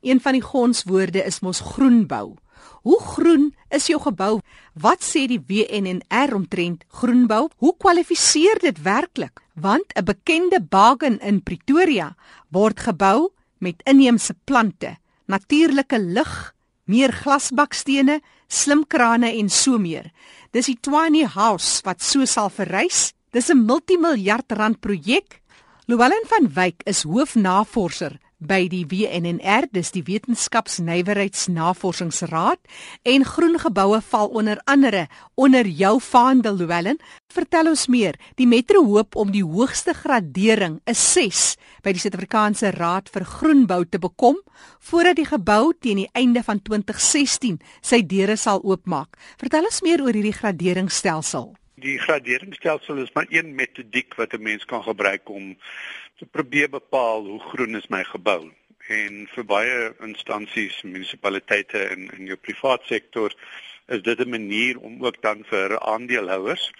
Een van die gonswoorde is mos groenbou. Hoe groen is jou gebou? Wat sê die WNR omtrent groenbou? Hoe kwalifiseer dit werklik? Want 'n bekende bagen in Pretoria word gebou met inheemse plante, natuurlike lig, meer glasbakstene, slim krane en so meer. Dis die Tiny House wat so sal verrys. Dis 'n multimiljard rand projek. Llewellyn van Wyk is hoofnavorser by die WNR, dis die Wetenskapsnywerheidsnavorsingsraad en groen geboue val onder andere onder jou vaandel Llewellyn. Vertel ons meer. Die metro hoop om die hoogste gradering, 'n 6, by die Suid-Afrikaanse Raad vir Groenbou te bekom voordat die gebou teen die einde van 2016 sy deure sal oopmaak. Vertel ons meer oor hierdie graderingsstelsel. Die graderingsstelsel is maar een metodiek wat 'n mens kan gebruik om te probeer bepaal hoe groen is my gebou. En vir baie instansies, munisipaliteite en in jou privaat sektor is dit 'n manier om ook dan vir aandeelhouers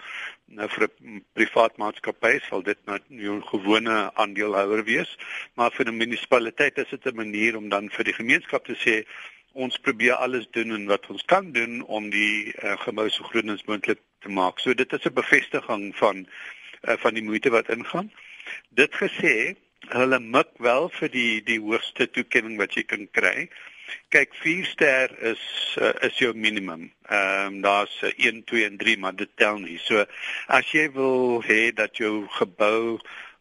nou vir 'n privaat maatskappy sal dit nou 'n gewone aandeelhouer wees, maar vir 'n munisipaliteit is dit 'n manier om dan vir die gemeenskap te sê ons probeer alles doen en wat ons kan doen om die uh, gebou so groen as moontlik te maak. So dit is 'n bevestiging van uh, van die moeite wat ingaan. Dit gesê, hulle mik wel vir die die hoogste toekenning wat jy kan kry. Kyk, 4 ster is uh, is jou minimum. Ehm um, daar's 1, 2 en 3, maar dit tel nie. So as jy wil hê dat jou gebou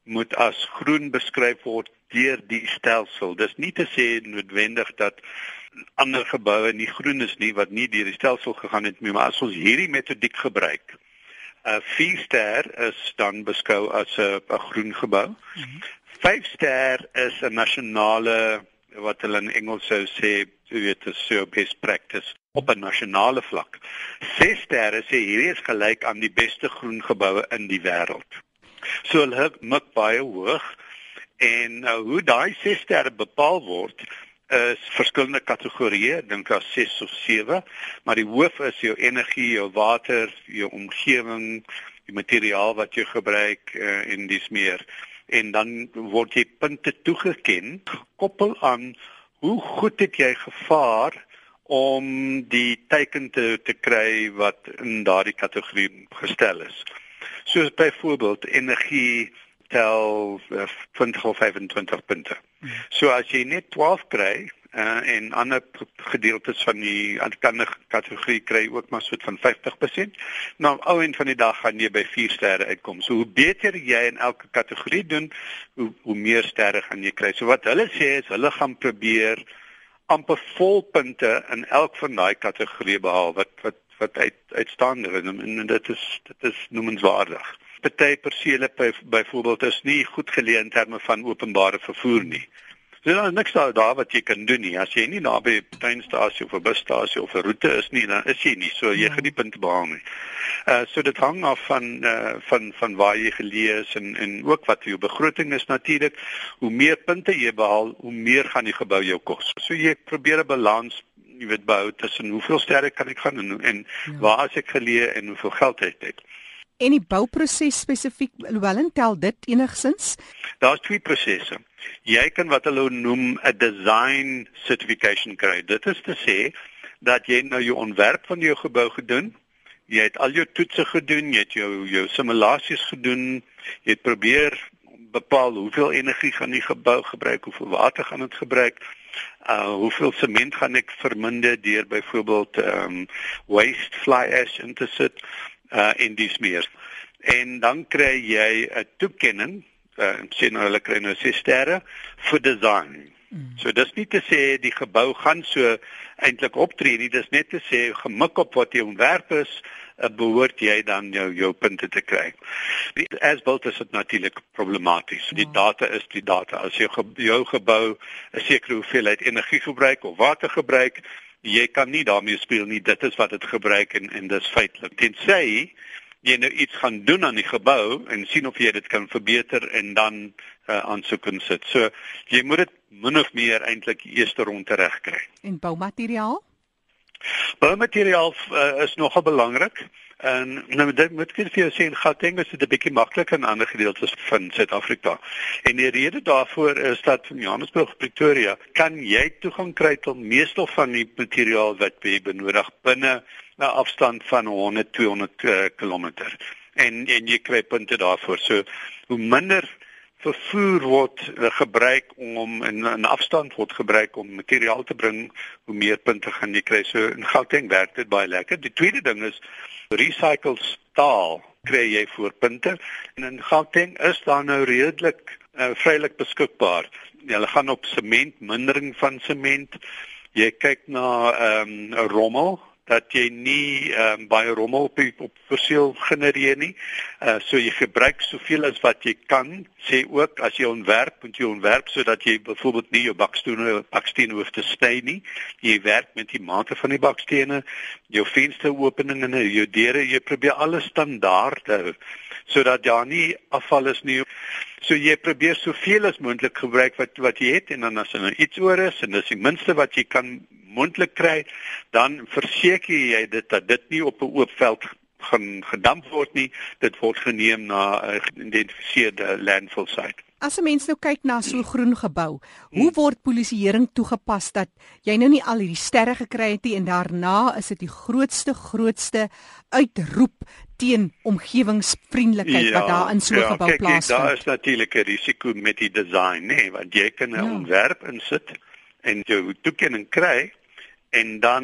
moet as groen beskryf word deur die stelsel. Dis nie te sê noodwendig dat ander geboue nie groen is nie wat nie deur die stelsel gegaan het nie, maar as ons hierdie metodiek gebruik, 'n 4 ster is dan beskou as 'n 'n groen gebou. 5 mm -hmm. ster is 'n nasionale wat hulle in Engels sou sê, jy weet, 'n so best practice op 'n nasionale vlak. 6 sterre sê hierdie is gelyk aan die beste groen geboue in die wêreld. So hulle mik baie hoog en nou hoe daai 6 sterre bepaal word is verskillende kategorieë, dink as 6 of 7, maar die hoof is jou energie, jou water, jou omgewing, die materiaal wat jy gebruik uh, en dis meer. En dan word jy punte toegeken gekoppel aan hoe goed het jy gevaar om die teiken te te kry wat in daardie kategorie gestel is. Soos byvoorbeeld energie tel uh, 20 of 25 punte. So as jy net 12 kry uh, en ander gedeeltes van die ander kategorie kry ook maar so van 50%, nou ou en van die dag gaan jy by 4 sterre uitkom. So hoe beter jy in elke kategorie doen, hoe hoe meer sterre gaan jy kry. So wat hulle sê is hulle gaan probeer amper volpunte in elk van daai kategorieë behaal wat wat wat uit uitstaande is en, en dit is dit is noemenswaardig party persele byvoorbeeld is nie goed geleë in terme van openbare vervoer nie. So daar is niks daar, daar wat jy kan doen nie. As jy nie naby 'n treinstasie of 'n busstasie of 'n roete is nie, dan is jy nie. So jy ja. gaan nie punte behaal nie. Uh so dit hang af van uh van van waar jy geleë is en en ook wat jou begroting is natuurlik. Hoe meer punte jy behaal, hoe meer gaan die gebou jou kos. So jy probeer 'n balans jy weet bou tussen hoeveel sterre kan ek gaan en, en ja. waar as ek geleë en hoeveel geld het ek. En die bouproses spesifiek wel tel dit enigsins? Daar's twee prosesse. Jy kan wat hulle noem 'n design certification kry. Dit is te sê dat jy nou jou ontwerp van jou gebou gedoen, jy het al jou toetse gedoen, jy het jou jou simulasies gedoen, jy het probeer bepaal hoeveel energie gaan die gebou gebruik, hoeveel water gaan dit gebruik, uh hoeveel sement gaan ek verminder deur byvoorbeeld ehm um, waste fly ash in te sit uh en dis meer. En dan kry jy 'n toekenning, uh sê nou hulle kry nou 6 sterre vir design. Mm. So dis nie te sê die gebou gaan so eintlik optree nie, dis net te sê gemik op wat jy ontwerp is, uh, behoort jy dan jou jou punte te kry. As built is dit natuurlik problematies. Die ja. data is die data. As jy jou gebou 'n sekere hoeveelheid energie gebruik of water gebruik, jy kan nie daarmee speel nie. Dit is wat dit gebruik en en dis feitelik. Tensy jy nou iets gaan doen aan die gebou en sien of jy dit kan verbeter en dan uh, aansoek insit. So jy moet dit min of meer eintlik eerste rond regkry. En boumateriaal? Boumateriaal uh, is nogal belangrik. En nou dit moet ek vir jou sê, Gauteng is dit 'n bietjie makliker in ander gedeeltes van Suid-Afrika. En die rede daarvoor is dat van Johannesburg Pretoria kan jy toegang kry tot meestal van die materiaal wat jy benodig binne 'n afstand van 100 200 uh, km. En en jy kry punte daarvoor. So hoe minder vervoer word uh, gebruik om in 'n afstand word gebruik om materiaal te bring, hoe meer punte gaan jy kry. So in Gauteng werk dit baie lekker. Die tweede ding is recycled staal kry jy voor punte en in Gauteng is daar nou redelik uh, vrylik beskikbaar. Hulle gaan op sement, mindering van sement. Jy kyk na ehm um, rommel dat jy nie ehm um, baie rommel op op perseel genereer nie. Uh so jy gebruik soveel as wat jy kan. Sê ook as jy ontwerp, moet jy ontwerp sodat jy byvoorbeeld nie jou bakstene bakstene hoef te sny nie. Jy werk met die maate van die bakstene, jou vensteropeninge en jou deure, jy probeer alles standaard hou sodat daar nie afval is nie. So jy probeer soveel as moontlik gebruik wat wat jy het en dan as er nou iets oor is en dis die minste wat jy kan moontlik kry, dan verseker jy dit dat dit nie op 'n oop veld gaan gedamp word nie, dit word geneem na 'n geïdentifiseerde landfill site. As 'n mens nou kyk na so 'n groen gebou, hoe word polisieering toegepas dat jy nou nie al hierdie sterre gekry het nie en daarna is dit die grootste grootste uitroep teen omgewingsvriendelikheid ja, wat daar in so 'n ja, gebou plaasvind. Ja, daar is natuurlik 'n risiko met die design, nê, nee, want jy kan 'n ja. ontwerp insit en jou toekenning kry en dan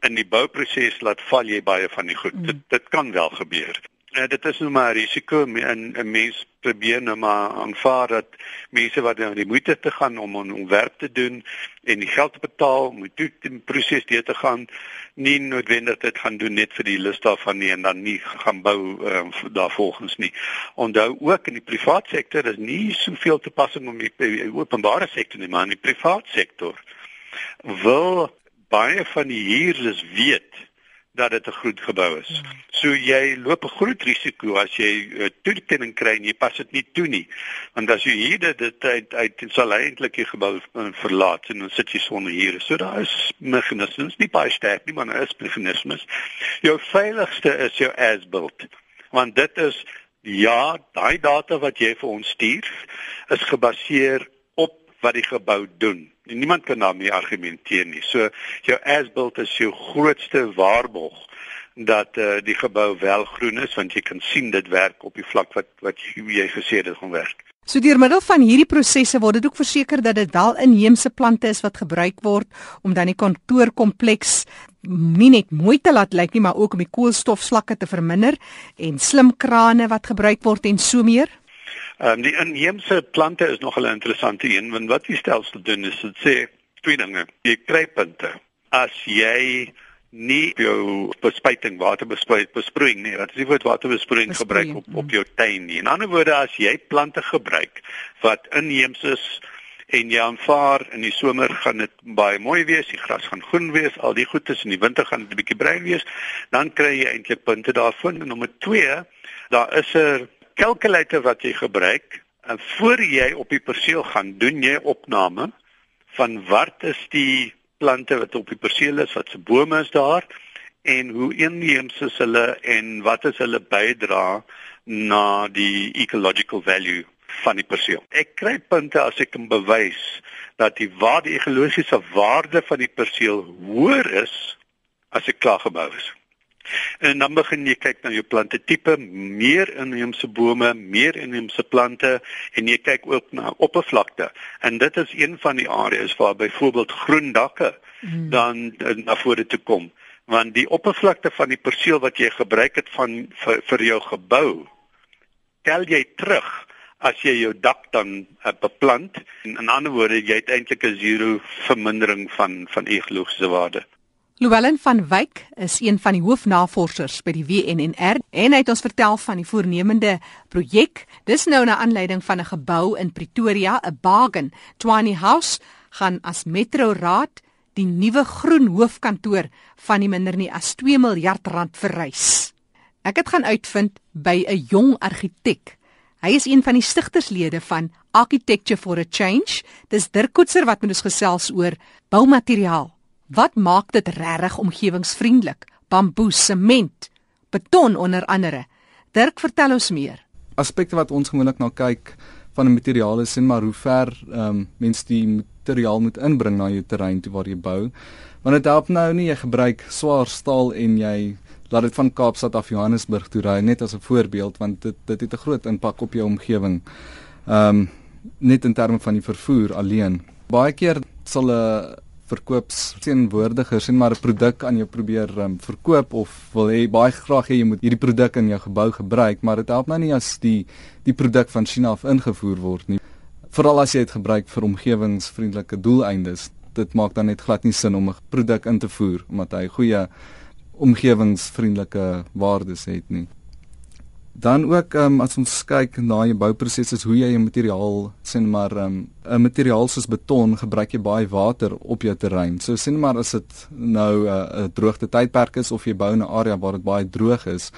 in die bouproses laat val jy baie van die goed. Mm. Dit dit kan wel gebeur. Uh, dit is nou maar 'n risiko en 'n mens probeer nou maar aanvaar dat mense wat nou die moeite te gaan om 'n ontwerp te doen en die geld te betaal om die, die proses deur te gaan nie noodwendig dit gaan doen net vir die lus daarvan nie en dan nie gaan bou uh, daarvolgens nie. Onthou ook in die privaat sektor is nie soveel toepassing om die, die openbare sektor nie, maar in die privaat sektor wil baie van die huurders weet dat dit 'n groot gebou is. Ja. So jy loop 'n groot risiko as jy 'n uh, toekenning kry en jy pas dit nie toe nie. Want as jy hier dit uit uit sal eintlik die gebou uh, verlaat en dan sit jy sonder hier. So daar is meganismes, nie baie sterk nie, maar daar is meganismes. Jou veiligste is jou as-built. Want dit is ja, daai data wat jy vir ons stuur is gebaseer op wat die gebou doen niemand kan daarmee argumenteer nie. So jou as-built is jou grootste waarborg dat uh, die gebou wel groen is want jy kan sien dit werk op die vlak wat wat jy, jy gesê dit gaan werk. So deur middel van hierdie prosesse word dit ook verseker dat dit wel inheemse plante is wat gebruik word om dan die kantoorkompleks nie net mooi te laat lyk nie maar ook om die koolstofvlakke te verminder en slim krane wat gebruik word en so meer. Ehm um, die inheemse plante is nog 'n interessante een want wat die stelsel doen is dit sê twee dinge. Jy kry punte as jy nie jou bespuiting waterbespuit besproeiing nie. Wat is die woord waterbesproeiing gebruik op op jou tuin nie. In ander woorde as jy plante gebruik wat inheems is en jy aanvaar in die somer gaan dit baie mooi wees, die gras gaan groen wees, al die goedes in die winter gaan dit 'n bietjie bruin wees, dan kry jy eintlik punte daarvan. En nommer 2, daar is 'n kalkulator wat jy gebruik en voor jy op die perseel gaan, doen jy opname van wat is die plante wat op die perseel is, wat se bome is daar en hoe inheems is hulle en wat is hulle bydra na die ecological value van die perseel. Ek kry punte as ek kan bewys dat die waarde die ekologiese waarde van die perseel hoër is as ek klaar gebou is. En dan begin jy kyk na jou plante tipe, meer inheemse bome, meer inheemse plante en jy kyk ook na oppervlakte. En dit is een van die areas waar byvoorbeeld groen dakke hmm. dan uh, na vore toe kom, want die oppervlakte van die perseel wat jy gebruik het van vir, vir jou gebou, tel jy terug as jy jou dak dan uh, beplant. En in ander woorde, jy het eintlik 'n zero vermindering van van ekologiese waarde. Llewellyn van Wyk is een van die hoofnavorsers by die WNNR en hy het ons vertel van die voornemende projek. Dis nou na aanleiding van 'n gebou in Pretoria, 'n Bargain Tiny House gaan as Metro Raad die nuwe groen hoofkantoor van die minder nie as 2 miljard rand verrys. Ek het gaan uitvind by 'n jong argitek. Hy is een van die stigterslede van Architecture for a Change. Dis Dirk Koetser wat met ons gesels oor boumateriaal Wat maak dit regtig omgewingsvriendelik? Bamboe, sement, beton onder andere. Dirk, vertel ons meer. Aspekte wat ons gewoonlik na kyk van 'n materiaal is en maar hoe ver ehm um, mens die materiaal moet inbring na jou terrein toe waar jy bou. Want dit help nou nie jy gebruik swaar staal en jy laat dit van Kaapstad af Johannesburg toe ry net as 'n voorbeeld want dit dit het 'n groot impak op jou omgewing. Ehm um, net in terme van die vervoer alleen. Baie keer sal 'n verkoopsteenwoordiger sien maar 'n produk aan jou probeer um, verkoop of wil hê baie graag hê jy moet hierdie produk in jou gebou gebruik, maar dit help nou nie as die die produk van China af ingevoer word nie. Veral as jy dit gebruik vir omgewingsvriendelike doeleindes. Dit maak dan net glad nie sin om 'n produk in te voer omdat hy goeie omgewingsvriendelike waardes het nie. Dan ook um, as ons kyk na jou bouproses is hoe jy 'n materiaal sien maar ehm, 'n um, materiaal soos beton gebruik jy baie water op jou terrein. So sien maar as dit nou 'n uh, droogte tydperk is of jy bou in 'n area waar dit baie droog is,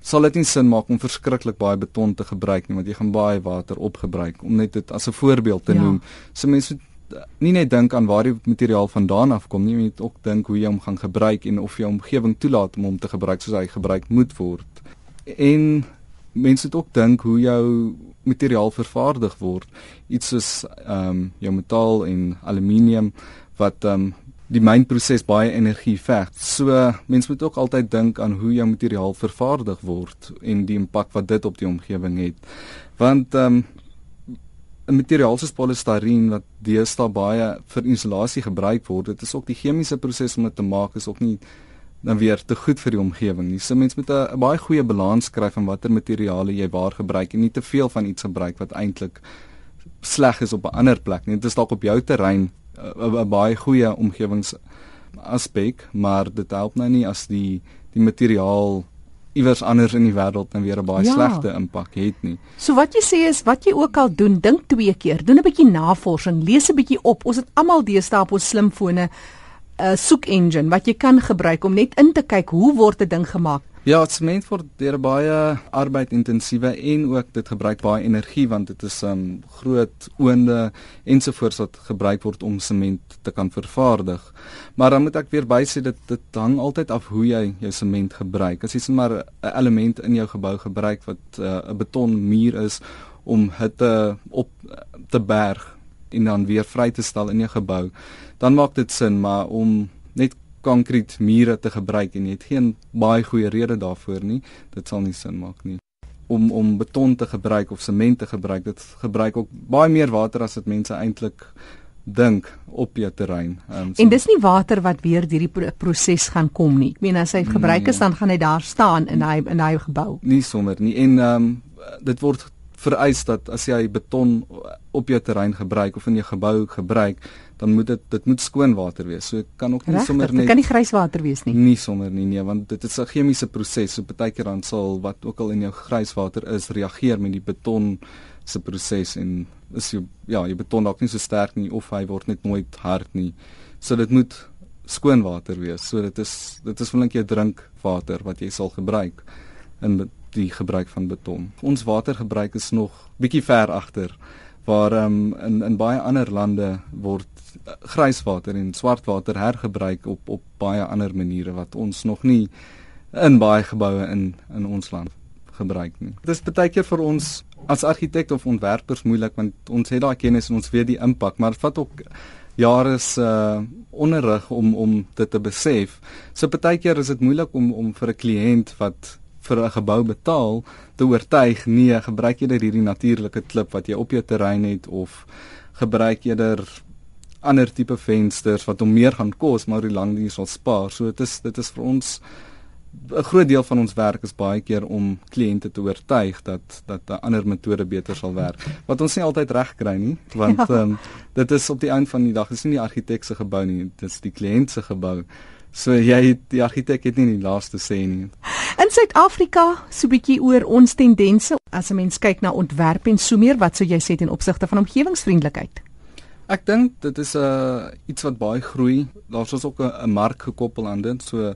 sal dit nie sin maak om verskriklik baie beton te gebruik nie want jy gaan baie water opgebruik om net dit as 'n voorbeeld te ja. noem. So mense moet nie net dink aan waar die materiaal vandaan afkom nie, jy moet ook dink hoe jy hom gaan gebruik en of jou omgewing toelaat om hom te gebruik soos hy gebruik moet word en mense het ook dink hoe jou materiaal vervaardig word iets soos ehm um, jou metaal en aluminium wat ehm um, die mynproses baie energie veg. So mense moet ook altyd dink aan hoe jou materiaal vervaardig word en die impak wat dit op die omgewing het. Want ehm um, 'n materiaal soos polistireen wat deesdae baie vir isolasie gebruik word, dit is ook die chemiese proses om dit te maak is ook nie dan weer te goed vir die omgewing nie. So mens moet 'n baie goeie balans kry van watter materiale jy waar gebruik en nie te veel van iets gebruik wat eintlik sleg is op 'n ander plek nie. Dit is dalk op jou terrein 'n baie goeie omgewings aspek, maar dit help nou nie as die die materiaal iewers anders in die wêreld dan weer 'n baie ja. slegte impak het nie. So wat jy sê is wat jy ook al doen, dink twee keer, doen 'n bietjie navorsing, lees 'n bietjie op. Ons het almal deesdae op ons slimfone 'n soek engine wat jy kan gebruik om net in te kyk hoe word 'n ding gemaak. Ja, sement word deur baie arbeid-intensiewe en ook dit gebruik baie energie want dit is 'n um, groot oonde ensovoorts wat gebruik word om sement te kan vervaardig. Maar dan moet ek weer bysê dit dit hang altyd af hoe jy jou sement gebruik. As jy maar 'n element in jou gebou gebruik wat uh, 'n uh, betonmuur is om hitte op te berg en dan weer vry te stel in jou gebou, dan maak dit sin, maar om net konkrete mure te gebruik en jy het geen baie goeie rede daarvoor nie, dit sal nie sin maak nie. Om om beton te gebruik of sement te gebruik, dit gebruik ook baie meer water as wat mense eintlik dink op jou terrein. Um, so en dis nie water wat weer hierdie proses gaan kom nie. Ek meen as hy gebruik nee, is dan gaan hy daar staan in hy in hy gebou. Nie sommer nie. En ehm um, dit word vereis dat as jy beton op jou terrein gebruik of in jou gebou gebruik, dan moet dit dit moet skoon water wees. So kan ook nie Rechtig, sommer net Dit kan nie grijswater wees nie. Nie sommer nie nee, want dit is 'n chemiese proses. So baie keer dan sal wat ook al in jou grijswater is reageer met die beton se proses en is jy ja, jy beton dalk nie so sterk nie of hy word net nooit hard nie. So dit moet skoon water wees. So dit is dit is volgens jou drinkwater wat jy sal gebruik in die gebruik van beton. Ons watergebruik is nog bietjie ver agter waar um, in in baie ander lande word uh, grijswater en swartwater hergebruik op op baie ander maniere wat ons nog nie in baie geboue in in ons land gebruik nie. Dit is baie keer vir ons as argitek of ontwerpers moeilik want ons het daai kennis en ons weet die impak, maar dit vat ook jare se uh, onderrig om om dit te besef. So baie keer is dit moeilik om om vir 'n kliënt wat vir 'n gebou betaal te oortuig nee, gebruik jy dit hierdie natuurlike klip wat jy op jou terrein het of gebruik jy er ander tipe vensters wat hom meer gaan kos maar hoe lank jy sal spaar. So dit is dit is vir ons 'n groot deel van ons werk is baie keer om kliënte te oortuig dat dat 'n ander metode beter sal werk. Wat ons nie altyd reg kry nie, want ja. um, dit is op die einde van die dag is nie die argitek se gebou nie, dit is die kliënt se gebou. So jy die argitek het nie die laaste sê nie. In Suid-Afrika, so 'n bietjie oor ons tendense as 'n mens kyk na ontwerp en so meer, wat sou jy sê ten opsigte van omgewingsvriendelikheid? Ek dink dit is 'n uh, iets wat baie groei. Daar's ook 'n mark gekoppel aan dit. So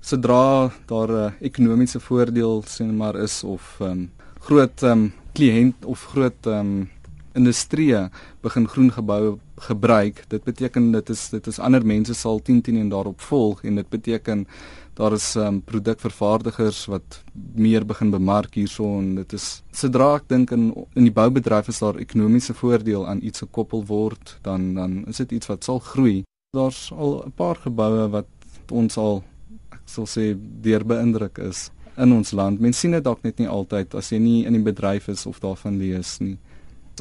sodra daar 'n uh, ekonomiese voordeel sien maar is of 'n um, groot um, kliënt of groot um, industrie begin groen geboue gebruik, dit beteken dit is dit is ander mense sal 10 10 en daarop volg en dit beteken daar is um, produkvervaardigers wat meer begin bemark hierso en dit is sodra ek dink in in die boubedryf is daar ekonomiese voordeel aan iets gekoppel word dan dan is dit iets wat sal groei. Daar's al 'n paar geboue wat ons al ek sal sê deur beïndruk is in ons land. Mense sien dit dalk net nie altyd as jy nie in die bedryf is of daarvan lees nie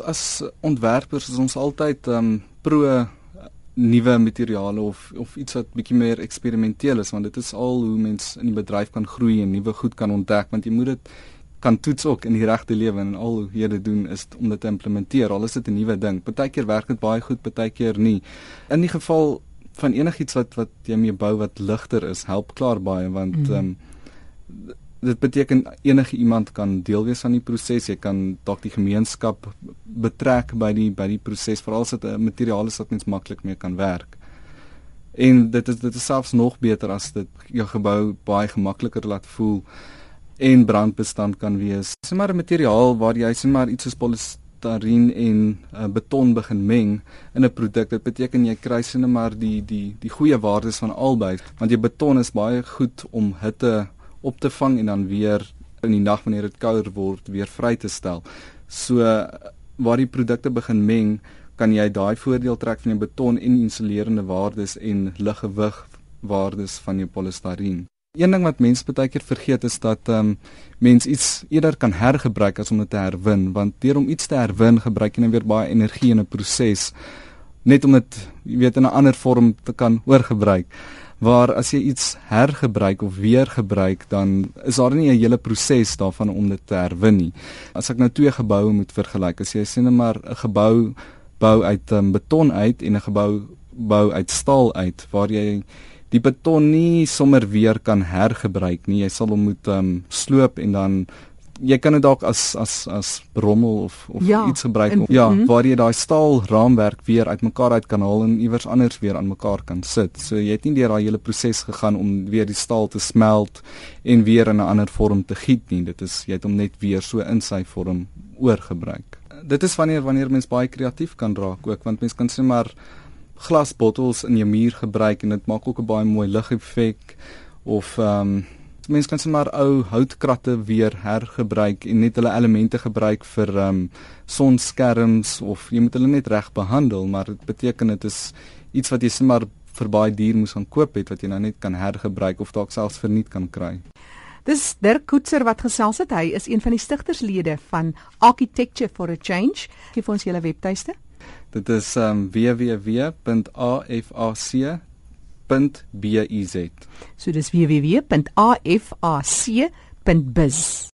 as ontwerpers is ons altyd um, pro nuwe materiale of of iets wat bietjie meer eksperimenteel is want dit is al hoe mens in die bedryf kan groei en nuwe goed kan ontdek want jy moet dit kan toets ook in die regte lewe en al hoe jy dit doen is om dit te implementeer al is dit 'n nuwe ding partykeer werk dit baie goed partykeer nie in die geval van enigiets wat wat jy mee bou wat ligter is help klaar baie want mm. um, dit beteken enige iemand kan deel wees aan die proses. Jy kan dalk die gemeenskap betrek by die by die proses veral as dit 'n materiaal is wat mens maklik mee kan werk. En dit is dit is selfs nog beter as dit jou gebou baie gemakliker laat voel en brandbestand kan wees. Dis maar 'n materiaal waar jy sien maar iets soos polystyreen en uh, beton begin meng in 'n produk. Dit beteken jy kry sien maar die die die goeie waardes van albei want jy beton is baie goed om hitte op te vang en dan weer in die nag wanneer dit kouer word weer vry te stel. So waar die produkte begin meng, kan jy daai voordeel trek van die beton en insulerende waardes en liggewig waardes van jou polistireen. Een ding wat mense baie keer vergeet is dat ehm um, mens iets eerder kan hergebruik as om dit te herwin, want deur om iets te herwin, gebruik jy net weer baie energie in 'n proses net om dit, jy weet, in 'n ander vorm te kan oorgebruik waar as jy iets hergebruik of weer gebruik dan is daar nie 'n hele proses daarvan om dit te herwin nie. As ek nou twee geboue moet vergelyk, as jy sien net maar 'n gebou bou uit um, beton uit en 'n gebou bou uit staal uit waar jy die beton nie sommer weer kan hergebruik nie. Jy sal hom moet um, sloop en dan jy kan dit dalk as as as rommel of of ja, iets gebruik en, ja mm -hmm. waar jy daai staal raamwerk weer uitmekaar uit kan haal en iewers anders weer aan mekaar kan sit. So jy het nie deur daai hele proses gegaan om weer die staal te smelt en weer in 'n ander vorm te giet nie. Dit is jy het hom net weer so in sy vorm oorgebruik. Dit is wanneer wanneer mens baie kreatief kan raak ook want mens kan sê maar glasbottels in jou muur gebruik en dit maak ook 'n baie mooi ligeffek of ehm um, mense kan sommer ou houtkratte weer hergebruik en net hulle elemente gebruik vir ehm um, sonskerms of jy moet hulle net reg behandel maar dit beteken dit is iets wat jy sommer vir baie duur moes gaan koop het wat jy nou net kan hergebruik of dalk selfs verniet kan kry. Dis Dirk Koetser wat gesels het. Hy is een van die stigterslede van Architecture for a Change. Gee vir ons julle webtuiste. Dit is um, www.afac www.afac.biz. So dis www.afac.biz.